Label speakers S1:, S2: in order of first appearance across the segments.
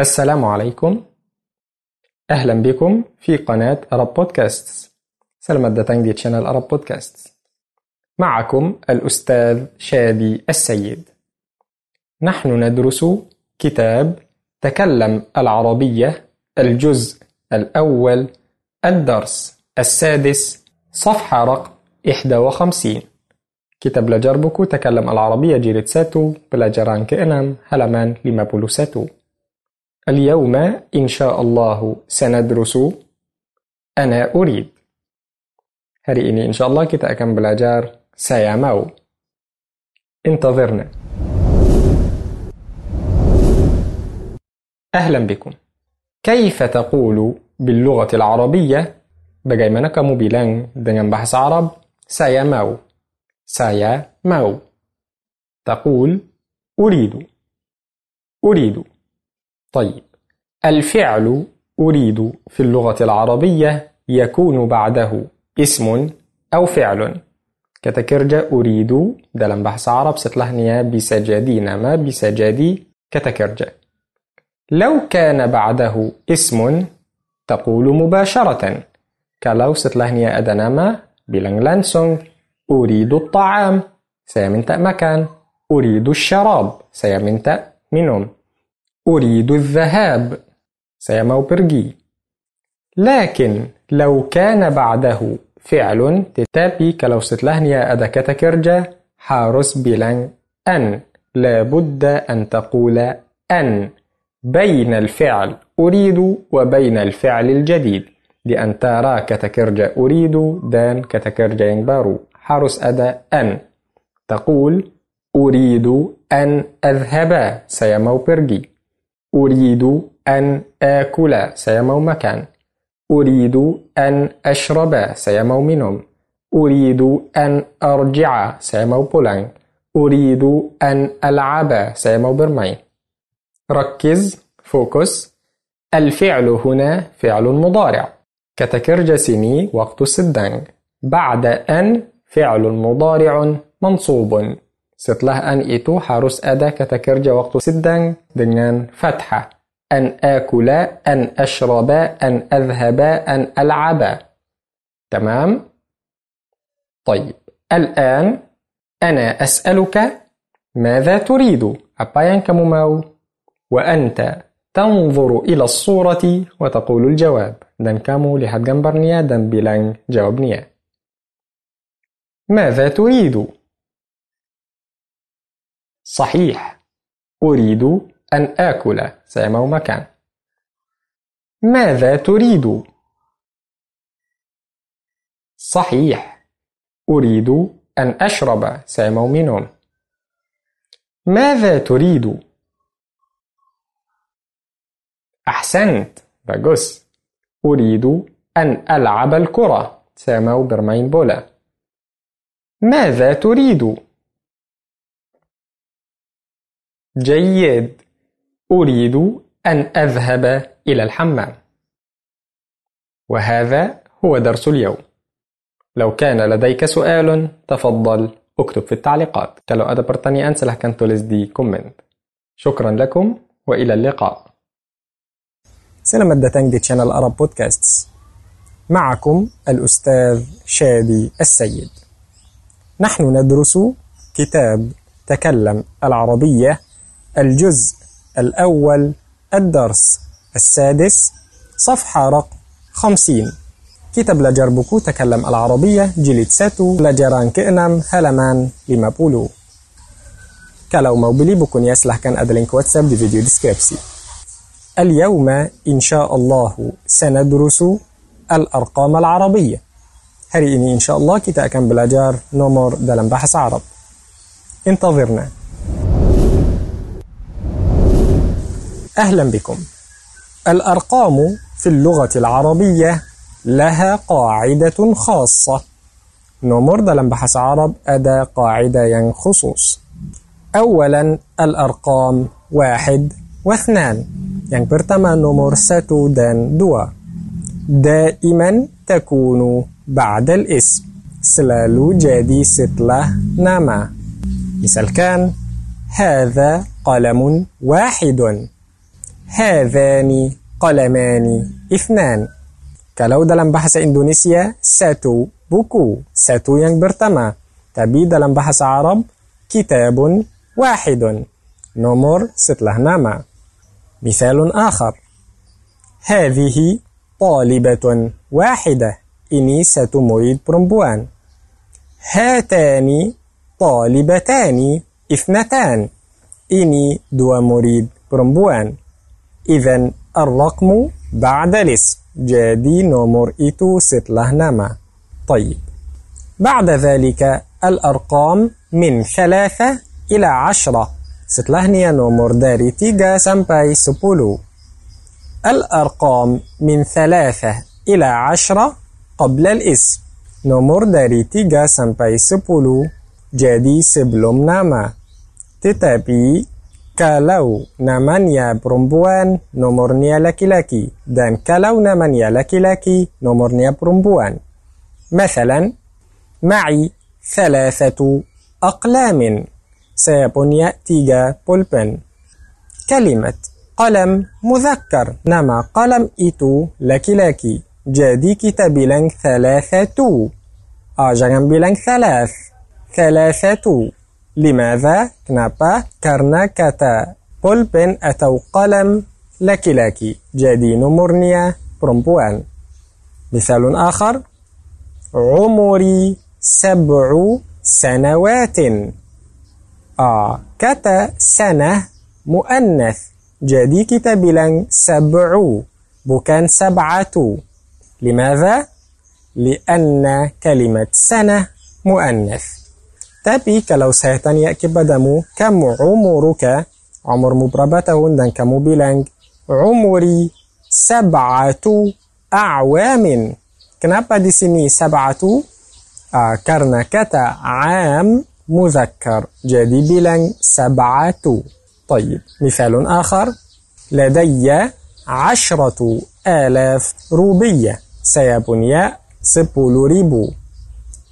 S1: السلام عليكم. أهلا بكم في قناة أرب بودكاست Selamat datang di channel Arab Podcast معكم الأستاذ شادي السيد. نحن ندرس كتاب تكلم العربية الجزء الأول الدرس السادس صفحة رقم 51 Kita belajar buku Takalam Al-Arabiyah jilid 1, pelajaran ke-6, halaman 51. اليوم إن شاء الله سندرس أنا أريد. Hari ini insya Allah kita akan belajar saya mau. انتظرنا. أهلا بكم. كيف تقول باللغة العربية bagaimana kamu bilang dengan bahasa Arab saya mau saya mau تقول أريد أريد طيب. الفعل أريد في اللغة العربية يكون بعده اسم أو فعل. كتكرجة أريد دلم بحث عرب ستلهنيا بسجادي نما بسجادي كتكرجة لو كان بعده اسم تقول مباشرة. كلو ستلهنيا أدنما boleh langsung أريد الطعام saya minta makan. أريد الشراب saya minta minum أريد الذهاب. saya mau pergi لكن لو كان بعده فعل tetapi kalau setelahnya ada kata kerja harus bilang أن. لابد أن تقول أن. بين الفعل أريد وبين الفعل الجديد. لأن ترى كتكرجة أريد دان كتكرجة ينبارو حارس أدا أن. تقول أريد أن أذهب سيمو برجي أريد أن آكل mau makan. أريد أن أشرب mau minum. أريد أن أرجع mau pulang. أريد أن ألعب mau bermain. ركز fokus الفعل هنا فعل مضارع kata kerja sini waktu sedang بعد أن فعل مضارع منصوب Setelah أن itu harus ada kata kerja waktu sedang dengan fathah. أن آكل, أن أشرب, أن أذهب, أن ألعب. تمام؟ طيب الآن أنا أسألك ماذا تريد؟ apa yang kamu mau? وأنت تنظر إلى الصورة وتقول الجواب dan kamu lihat gambarnya dan bilang jawabnya. ماذا تريد؟ صحيح. أريد أن آكل. سيما مكان. ماذا تريد؟ صحيح. أريد أن أشرب. سيما منهم ماذا تريد؟ أحسنت. bagus أريد أن ألعب الكرة. سيما برمين بولا. ماذا تريد؟ جيد. أريد أن أذهب إلى الحمام. وهذا هو درس اليوم. لو كان لديك سؤال تفضل اكتب في التعليقات. kalau ada pertanyaan silahkan tulis di شكرا لكم وإلى اللقاء. Selamat datang di channel Arab Podcasts. معكم الأستاذ شادي السيد. نحن ندرس كتاب تكلم العربية الجزء الأول الدرس السادس صفحة رقم خمسين. kita belajar buku تكلم العربية jilid satu pelajaran keenam halaman lima puluh. kalau mau beli bukunya silahkan ada link WhatsApp di video deskripsi. اليوم إن شاء الله سندرس الأرقام العربية. Hari ini إن شاء الله kita akan belajar nomor dalam bahasa Arab. انتظرنا. أهلا بكم. الأرقام في اللغة العربية لها قاعدة خاصة. nomor dalam bahasa Arab ada قاعدة khusus. أولا الأرقام واحد واثنان. Yang pertama nomor satu dan dua. دائما تكون بعد الاسم selalu jadi setelah nama misalkan هذا قلم واحد Havani qalamani Ifnan Kalau dalam bahasa Indonesia Satu buku. Satu yang bertama, Tapi dalam bahasa Arab Kitabun wahidun. Nomor setelah nama. Misalun akhar. Hadihi talibatun wahidah. Ini satu murid perempuan. Hatani talibatani. Ifnatan Ini dua murid perempuan. إذا الرقم بعد الاسم nomor itu setelah nama طيب بعد ذلك الأرقام من ثلاثة إلى عشرة setelahnya nomor dari 3 sampai 10 الأرقام من ثلاثة إلى عشرة قبل الاسم nomor dari 3 sampai 10 jadi sebelum nama tetapi kalau namanya perempuan, nomornya laki-laki. Dan kalau namanya laki-laki, nomornya perempuan. مثلا معي ثلاثة أقلام سيبني تيجا بولبن كلمة قلم مذكر نما قلم إتو لكي لكي جادي كتاب bilang ثلاثة آه jangan bilang ثلاث ثلاثة لماذا؟ كنابا كرنا كتا قلب أتو قلم لكي لكي. جادي مرنية برمبوان. مثال آخر. عمري سبع سنوات. آه كتا سنة مؤنث. جادي كتاب لن سبع. بكان سبعة. لماذا؟ لأن كلمة سنة مؤنث. Tapi kalau saya tanya kepadamu, kamu umuruka, umurmu berapa tahun dan kamu bilang, umuri sab'atu a'wamin. Kenapa di sini sab'atu? Ah, karena kata am muzakkar. Jadi bilang sab'atu. طيب مثال آخر لدي عشرة آلاف روبية سيبني sepuluh ribu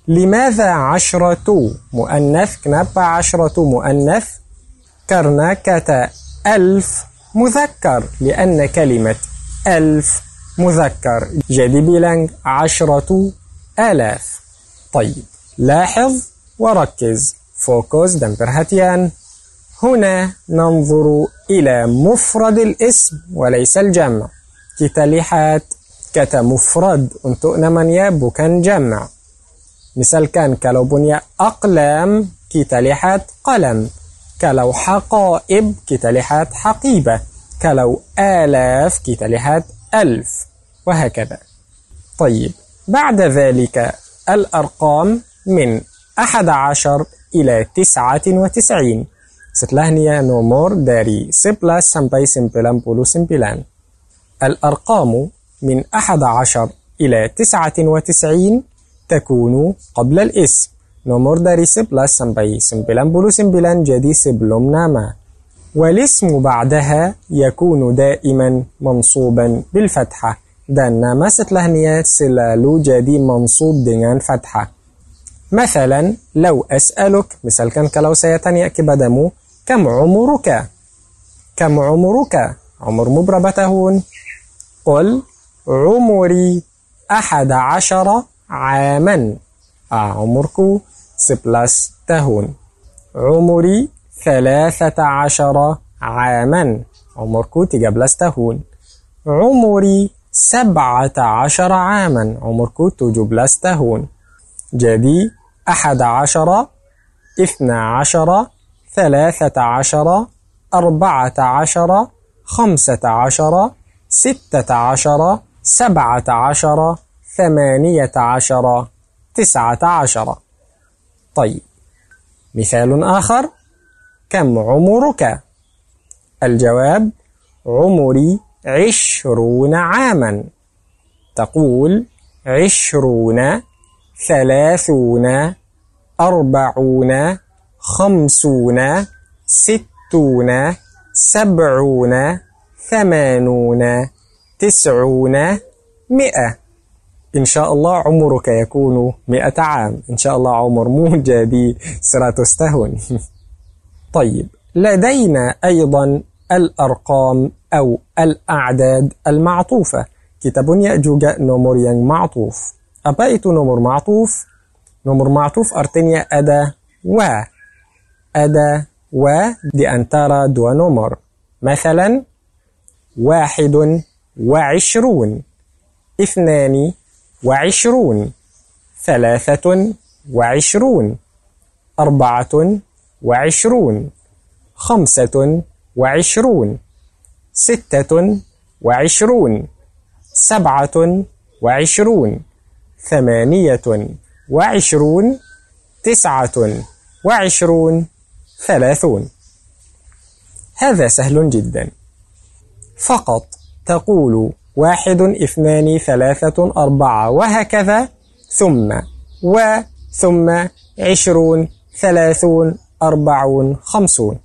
S1: لماذا عشرة مؤنث؟ كنابا عشرة مؤنث. كرنا كتا ألف مذكر لأن كلمة ألف مذكر. جدي بيلانج عشرة آلاف. طيب لاحظ وركز. فوكوس دمبرهاتيان هنا ننظر إلى مفرد الاسم وليس الجمع. كتاليحات. كتمفرد. untuk namanya bukan جمع. مثال كان كلو بني أقلام كتلحت قلم كلو حقائب كتلحت حقيبة kalau آلاف kita lihat ألف وهكذا طيب بعد ذلك الأرقام من أحد عشر إلى تسعة وتسعين setelahnya nomor dari sebelas sampai sembilan puluh sembilan الأرقام من أحد عشر إلى تسعة وتسعين تكون قبل الاسم nomor dari sebelas sampai sembilan puluh sembilan jadi sebelum nama والاسم بعدها يكون دائما منصوبا بالفتحة. دان ناما ستلهنية سلالو جدي منصوب دينان فتحة. مثلا لو أسألك مثلا كان كلاو سيتاني بدمو كم عمرك؟ كم عمرك؟ عمر مبربته قل عمري أحد عشر عاما. آه، عمرك سبلاس تهون عمري 13 عاما. عمرك تجابلاس تهون عمري 17 عاما. عمرك ثلاثة عشر أربعة عشر خمسة عشر ستة عشر سبعة عشر. ثمانية عشر تسعة عشر. طيب مثال آخر. كم عمرك؟ الجواب عمري عشرون عاما. تقول عشرون ثلاثون أربعون خمسون ستون سبعون ثمانون تسعون مئة. إن شاء الله عمرك يكون مئة عام. إن شاء الله عمر مو جدي سراتستهون طيب لدينا أيضا الأرقام أو الأعداد المعطوفة. punya juga nomor yang معطوف. itu nomor معطوف؟ nomor معطوف artinya ada wa ada wa di antara dua nomor مثلا واحد وعشرون. اثنان وعشرون ثلاثة وعشرون أربعة وعشرون خمسة وعشرون ستة وعشرون سبعة وعشرون ثمانية وعشرون تسعة وعشرون ثلاثون. هذا سهل جدا. فقط تقول واحد اثنان ثلاثة أربعة وهكذا ثم و ثم عشرون ثلاثون أربعون خمسون.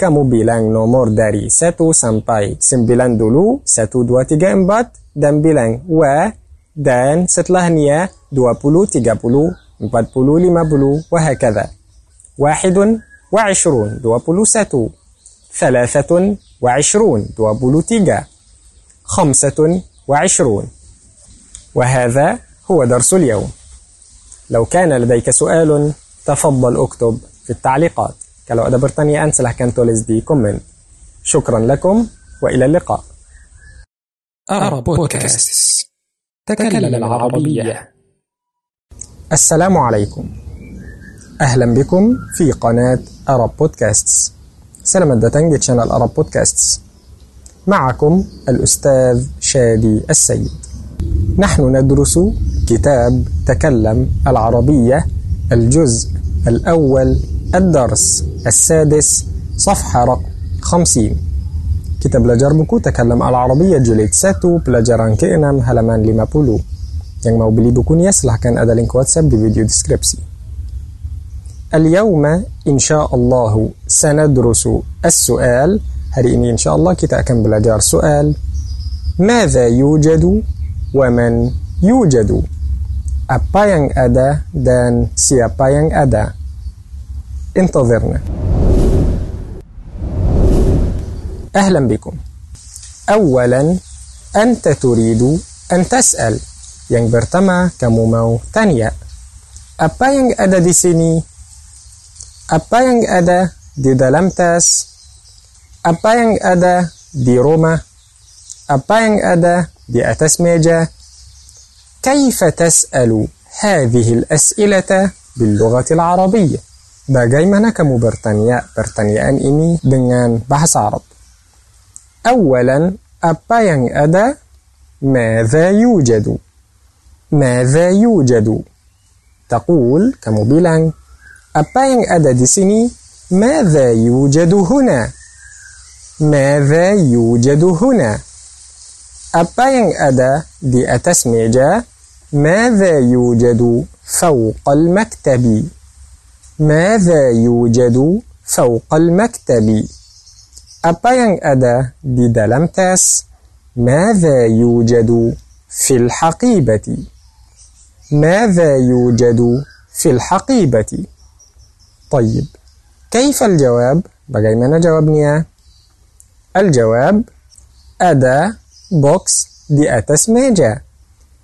S1: kamu bilang nomor dari 1 sampai 9 dulu, 1, 2, 3, 4, dan bilang wa, dan setelahnya 20, 30, 40, 50, وهكذا. واحد وعشرون 21 ثلاثة وعشرون 23 خمسة وعشرون وهذا هو درس اليوم لو كان لديك سؤال تفضل اكتب في التعليقات Kalau ada pertanyaan silahkan tulis di komen. شكرا لكم وإلى اللقاء.
S2: أرى بودكاست تكلم العربية.
S1: السلام عليكم. أهلا بكم في قناة أرب بودكاست. Selamat datang di channel Arab Podcasts. معكم الأستاذ شادي السيد. نحن ندرس كتاب تكلم العربية الجزء الأول الدرس السادس صفحة رقم 50. kita belajar buku تكلم العربية jilid satu pelajaran keenam halaman lima puluh. yang mau beli bukunya silahkan ada link WhatsApp di video deskripsi. اليوم إن شاء الله سندرس السؤال hari ini insya Allah kita akan belajar soal ماذا يوجد ومن يوجد apa yang ada dan siapa yang ada انتظرنا أهلا بكم أولا أنت تريد أن تسأل yang pertama kamu mau tanya apa yang ada di sini apa yang ada di dalam tas Apa yang ada di rumah apa yang ada di atas meja كيف تسأل هذه الأسئلة باللغة العربية Bagaimana kamu bertanya pertanyaan ini dengan bahasa Arab? Awalan, apa yang ada? ماذا يوجد؟ ماذا يوجد؟ تقول bilang apa yang ada di sini? ماذا يوجد هنا؟ ماذا يوجد هنا؟ apa yang ada di atas meja? ماذا يوجد فوق المكتب؟ ماذا يوجد فوق المكتب؟ Apa yang ada di dalam tas? ماذا يوجد في الحقيبة؟ ماذا يوجد في الحقيبة؟ طيب كيف الجواب؟ Bagaimana jawabnya? الجواب di atas meja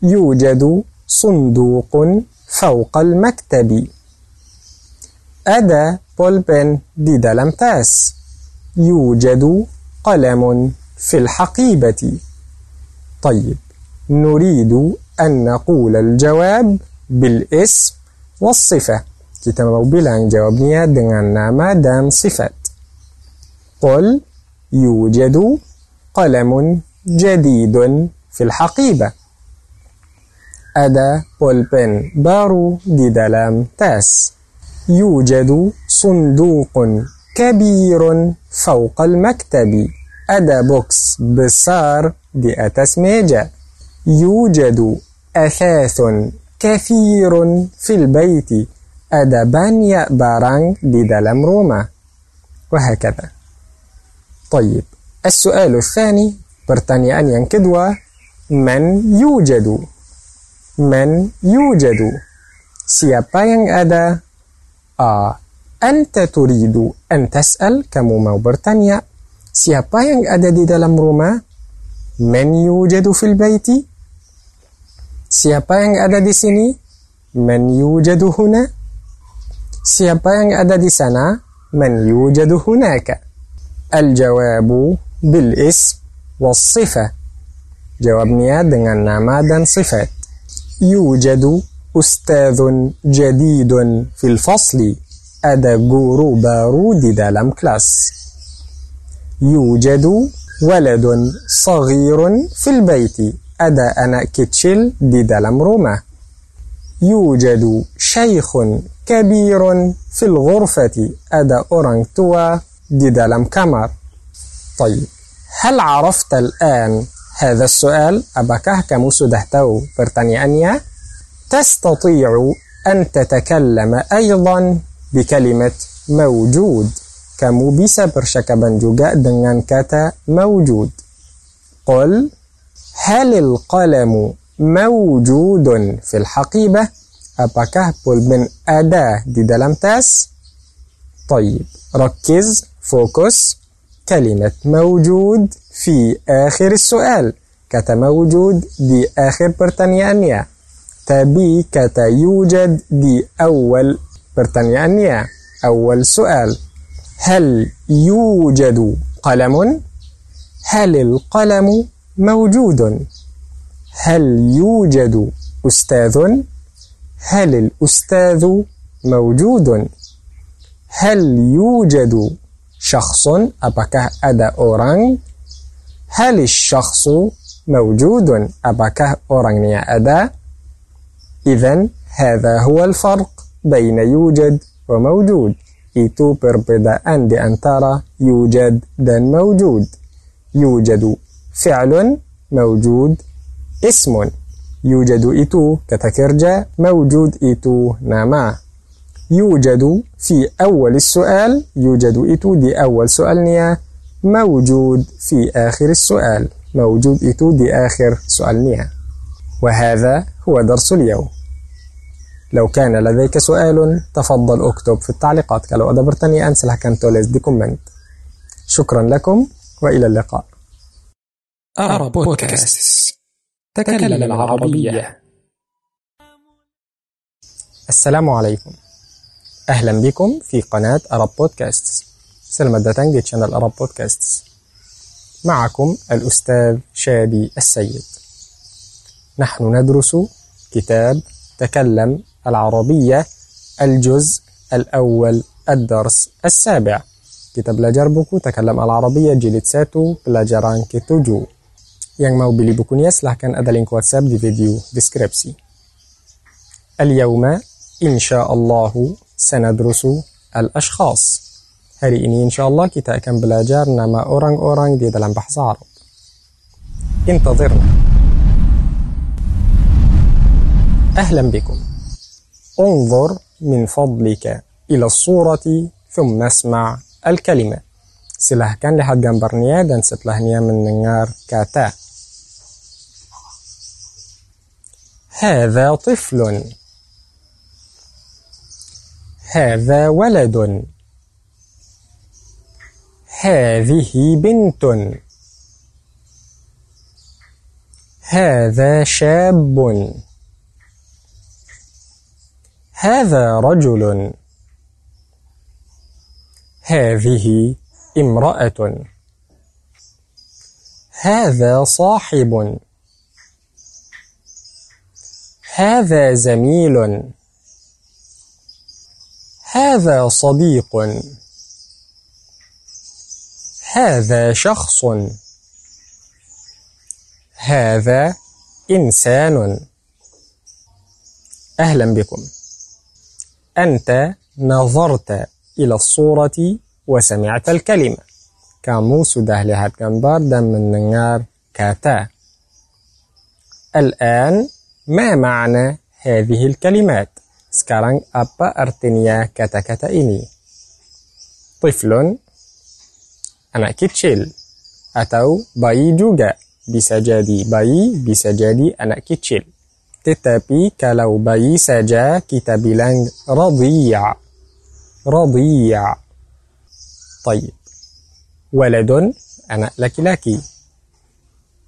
S1: يوجد صندوق فوق المكتب أدا بولبن دي tas. يوجد قلم في الحقيبة. طيب نريد أن نقول الجواب بالاسم والصفة. Kita mau bilang jawabnya dengan nama dan sifat. قل يوجد قلم جديد في الحقيبة. Ada pulpen baru di dalam tas. يوجد صندوق كبير فوق المكتب. Ada boks besar di atas meja. يوجد أثاث كثير في البيت. أدا بانيا بارانغ دي دلم روما. وهكذا. طيب السؤال الثاني pertanyaan yang kedua من يوجد من يوجد siapa yang ada آه أنت تريد أن تسأل كمو mau bertanya Siapa yang ada di dalam rumah? Man yujadu fil baiti? Siapa yang ada di sini? Man yujadu huna? Siapa yang ada di sana? Man yujadu hunaka? الجواب بالاسم والصفة. جوابnya dengan nama dan صفات. يوجد أستاذ جديد في الفصل. ada guru بارو di dalam kelas يوجد ولد صغير في البيت. ada أنا kecil di dalam rumah يوجد شيخ كبير في الغرفة. ada orang دي دالم كامر طيب هل عرفت الآن هذا السؤال؟ أبكه كموسو دهتو برتانيانيا تستطيع أن تتكلم أيضا بكلمة موجود. kamu bisa bercakapan juga dengan kata موجود. قل هل القلم موجود في الحقيبة؟ Apakah pulpen ada di dalam tas. طيب ركز. fokus كلمة موجود في آخر السؤال kata موجود di akhir pertanyaannya tapi kata يوجد di awal pertanyaannya awal soal هل يوجد قلم؟ هل القلم موجود؟ هل يوجد أستاذ؟ هل الأستاذ موجود؟ هل يوجد شخص apakah أدا orang هل الشخص موجود؟ apakah يا أدا؟ إذن هذا هو الفرق بين يوجد وموجود. itu perbedaan أن ترى يوجد dan موجود. يوجد فعل موجود اسم. يوجد إيتو kata موجود إيتو nama Yujadu fi awal soal, yujadu itu di awal soalnya, موجود في آخر السؤال موجود itu di akhir soalnya وهذا هو درس اليوم. لو كان لديك سؤال تفضل اكتب في التعليقات. kalau ada pertanyaan silahkan tulis di komen شكرا لكم وإلى اللقاء.
S2: أرى بودكاست. تكلم العربية.
S1: السلام عليكم. أهلا بكم في قناة Arab Podcast. Selamat datang channel Arab Podcast. معكم الأستاذ شادي السيد. نحن ندرس كتاب تكلم العربية الجزء الأول الدرس السابع. kita belajar buku تكلم العربية jilid satu pelajaran ketujuh yang mau beli bukunya silahkan ada link WhatsApp di video deskripsi اليوم إن شاء الله سندرس الأشخاص. هاري إني إن شاء الله كتا أكم بلاجار نما أوران أوران دي دلم بحث عرب انتظرنا أهلا بكم انظر من فضلك إلى الصورة ثم اسمع الكلمة سلاح كان لحد جنبرنيا دان ستلهنيا من نيار كاتا هذا طفل هذا ولد. هذه بنت. هذا شاب. هذا رجل هذه امرأة هذا صاحب هذا زميل هذا صديق هذا شخص هذا إنسان أهلا بكم أنت نظرت إلى الصورة وسمعت الكلمة. Kamu sudah lihat gambar dan mendengar kata. الآن ما معنى هذه الكلمات؟ Sekarang apa artinya kata-kata ini? Tiflun anak kecil atau bayi juga bisa jadi bayi bisa jadi anak kecil. Tetapi kalau bayi saja kita bilang radhiya. Radhiya. Baik. Waladun anak laki-laki.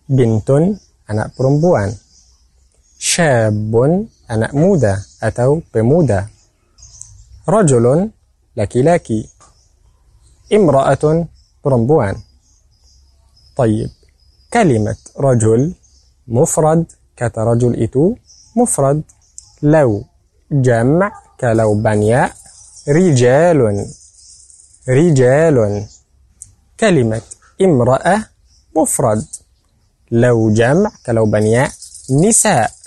S1: Bintun anak perempuan. Syabun. أنا مودة أتو بمودة رجل لكي لكي امرأة برمبوان. طيب كلمة رجل مفرد كترجل إتو مفرد. لو جمع كلو بنياء رجال. رجال. كلمة امرأة مفرد. لو جمع كلو بنياء نساء.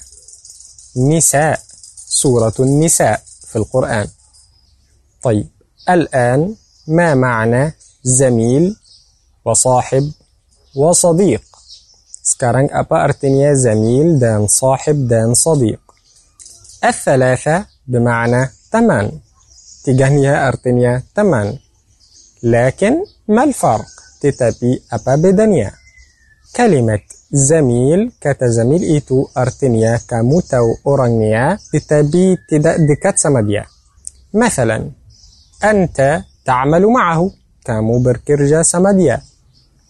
S1: نساء سورة النساء في القرآن. طيب الآن ما معنى زميل وصاحب وصديق؟ sekarang apa artinya زميل dan صاحب dan صديق. الثلاثة بمعنى تمن. تجاهنها artinya teman لكن ما الفرق؟ tetapi apa bedanya كلمة Zamil, kata Zamil itu artinya kamu tahu orangnya tetapi tidak dekat sama dia. مثلا أنت تعمل معه kamu bekerja sama dia.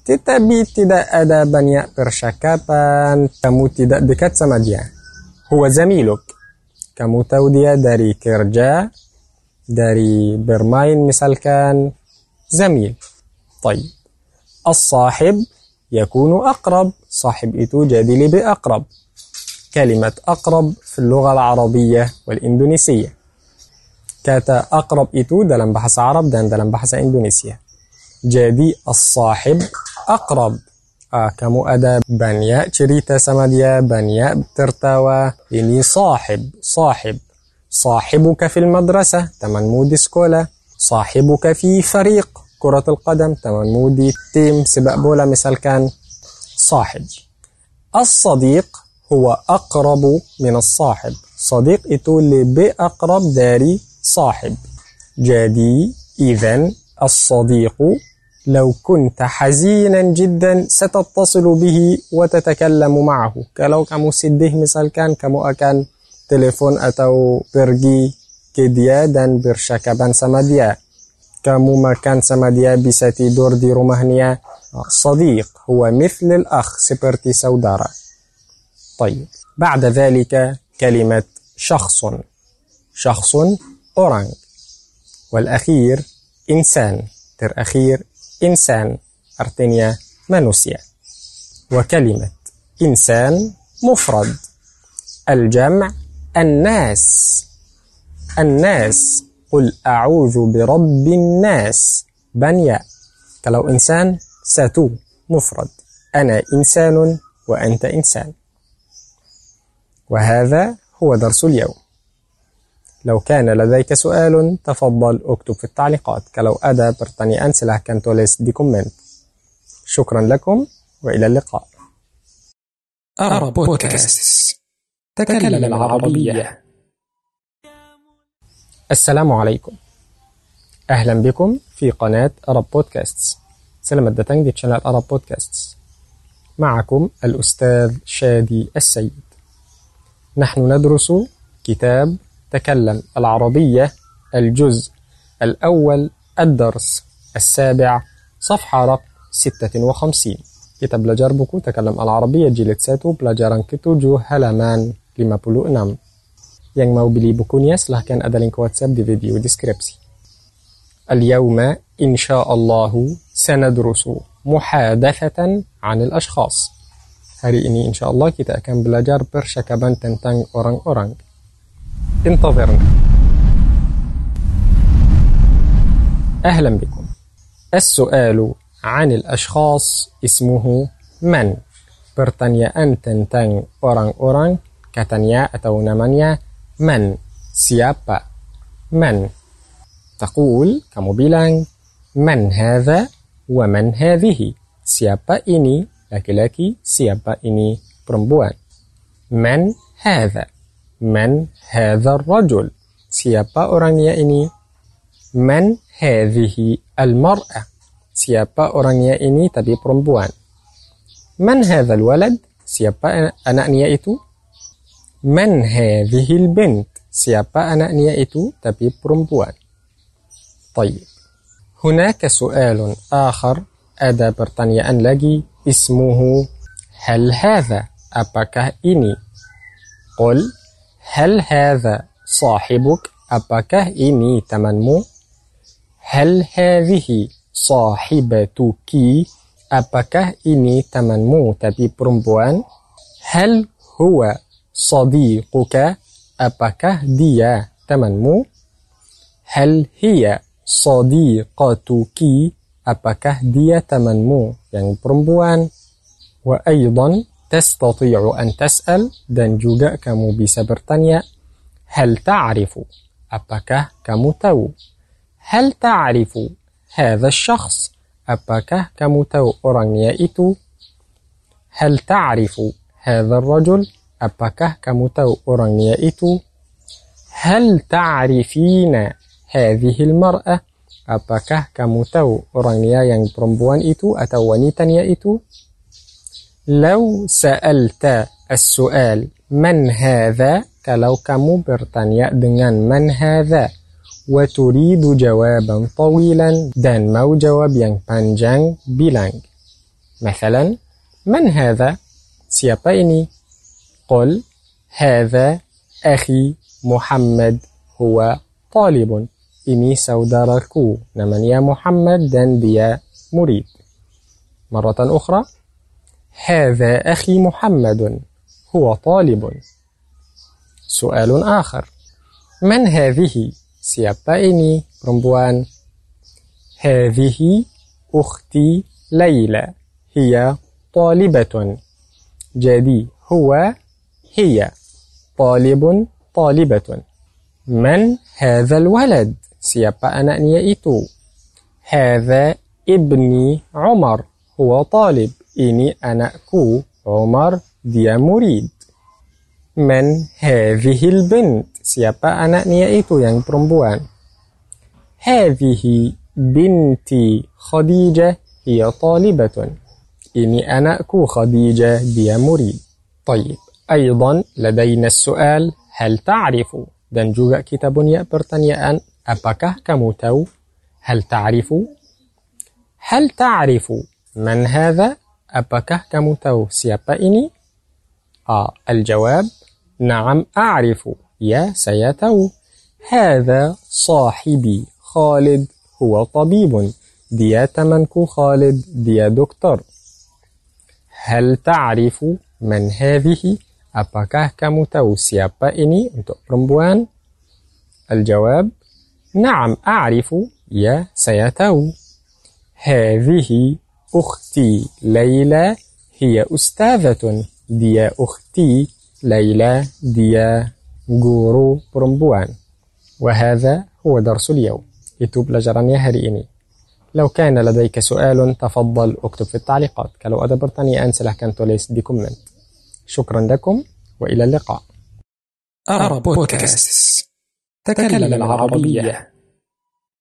S1: Tetapi tidak ada banyak percakapan, kamu tidak dekat sama dia. هو زميلك. Kamu tahu dia dari kerja, dari bermain misalkan, زميل. طيب. الصاحب يكون أقرب صاحب itu jadi lebih أقرب كلمة أقرب في اللغة العربية والإندونيسية. kata أقرب itu dalam bahasa Arab dan dalam bahasa Indonesia jadi الصاحب أقرب. kamu ada banyak cerita sama dia banyak tertawa ini صاحب صاحب. صاحبك في المدرسة temanmu di sekolah صاحبك في فريق كرة القدم تمام مودي تيم سباق بولا مثال كان. صاحب. الصديق هو أقرب من الصاحب. صديق اللي بأقرب داري صاحب. جادي إذا الصديق لو كنت حزينا جدا ستتصل به وتتكلم معه. كلو كمو سده مثال كان كمو أكان تليفون أتو برجي كديا دان برشكبان سمديا. Kamu makan sama dia bisa tidur di rumahnya صديق هو مثل الأخ seperti saudara طيب بعد ذلك كلمة شخص. شخص orang والأخير إنسان. ترأخير إنسان. artinya manusia وكلمة إنسان مفرد. الجمع الناس. الناس. قل أعوذ برب الناس بنيا كلو إنسان ساتو مفرد أنا إنسان وأنت إنسان. وهذا هو درس اليوم. لو كان لديك سؤال تفضل اكتب في التعليقات. kalau ada silahkan kan tulis di comment شكرا لكم وإلى اللقاء.
S2: Arab Podcasts تكلم العربية.
S1: السلام عليكم. أهلا بكم في قناة Arab Podcasts. Selamat datang di channel Arab Podcasts. معكم الأستاذ شادي السيد. نحن ندرس كتاب تكلم العربية الجزء الأول الدرس السابع صفحة رقم 56 kitab belajar تكلم العربية jilid satu pelajaran ketujuh halaman lima puluh enam Yang mau beli bukunya silahkan ada link WhatsApp di video deskripsi. اليوم إن شاء الله سندرس محادثة عن الأشخاص. Hari ini insya Allah kita akan belajar percakapan tentang orang-orang. انتظرنا. أهلا بكم. السؤال عن الأشخاص اسمه من. Pertanyaan tentang orang-orang katanya atau namanya من siapa من تقول kamu bilang من هذا ومن هذه siapa ini laki-laki siapa ini perempuan من هذا من هذا الرجل siapa orangnya ini من هذه المرأة siapa orangnya ini tapi perempuan من هذا الولد siapa anaknya itu Man hadhil bint? Siapa anaknya itu tapi perempuan? baik, Hunaka su'alun akhar. Ada pertanyaan lagi. Ismuhu hal hadha? Apakah ini? Qul hal hadha sahibuk? Apakah ini temanmu? Hal hadhihi sahibatuki? Apakah ini temanmu tapi perempuan? Hal huwa sadiquka apakah dia temanmu hal hiya sadiqatuki apakah dia temanmu yang perempuan wa aidan tastati'u an tas'al dan juga kamu bisa bertanya hal ta'rifu apakah kamu tahu hal ta'rifu hadha syakhs apakah kamu tahu orangnya itu hal ta'rifu hadha rajul Apakah kamu tahu orangnya itu? Hal ta'rifina al-mar'ah? Apakah kamu tahu orangnya yang perempuan itu atau wanitanya itu? Lau sa'alta as-su'al man hadha? Kalau kamu bertanya dengan man hadha wa turidu jawaban tawilan dan mau jawab yang panjang bilang. Misalan, man hadha? Siapa ini? قل هذا أخي محمد هو طالب. ini saudaraku namanya Muhammad dan dia murid. مرة أخرى هذا أخي محمد هو طالب. سؤال آخر من هذه siapa ini perempuan هذه أختي ليلى هي طالبة. jadi هو هي طالب طالبة. من هذا الولد؟ سيبا أنا نيئتو هذا ابني عمر. هو طالب. إني أنا كو عمر دي مريد. من هذه البنت؟ سيبا أنا نيئتو يعني برمبوان هذه بنتي خديجة هي طالبة. إني أنا أكو خديجة دي مريد. طيب. أيضا لدينا السؤال هل تعرف dan juga kita punya pertanyaan apakah kamu tahu هل تعرف؟ هل تعرف من هذا؟ apakah kamu tahu siapa ini آه الجواب نعم أعرف. يا سياتو. هذا صاحبي خالد هو طبيب. dia temanku خالد dia دكتور. هل تعرف من هذه؟ Apakah kamu tahu siapa ini untuk perempuan? Al-jawab نعم أعرف يا سيتو هذه أختي ليلى هي أستاذة ديا أختي ليلى ديا guru perempuan وهذا هو درس اليوم itu pelajarannya hari ini لو كان لديك سؤال تفضل اكتب في التعليقات kalau ada pertanyaan silahkan tulis di komen شكرا لكم وإلى اللقاء.
S2: أرى بودكاست. تكلم العربية.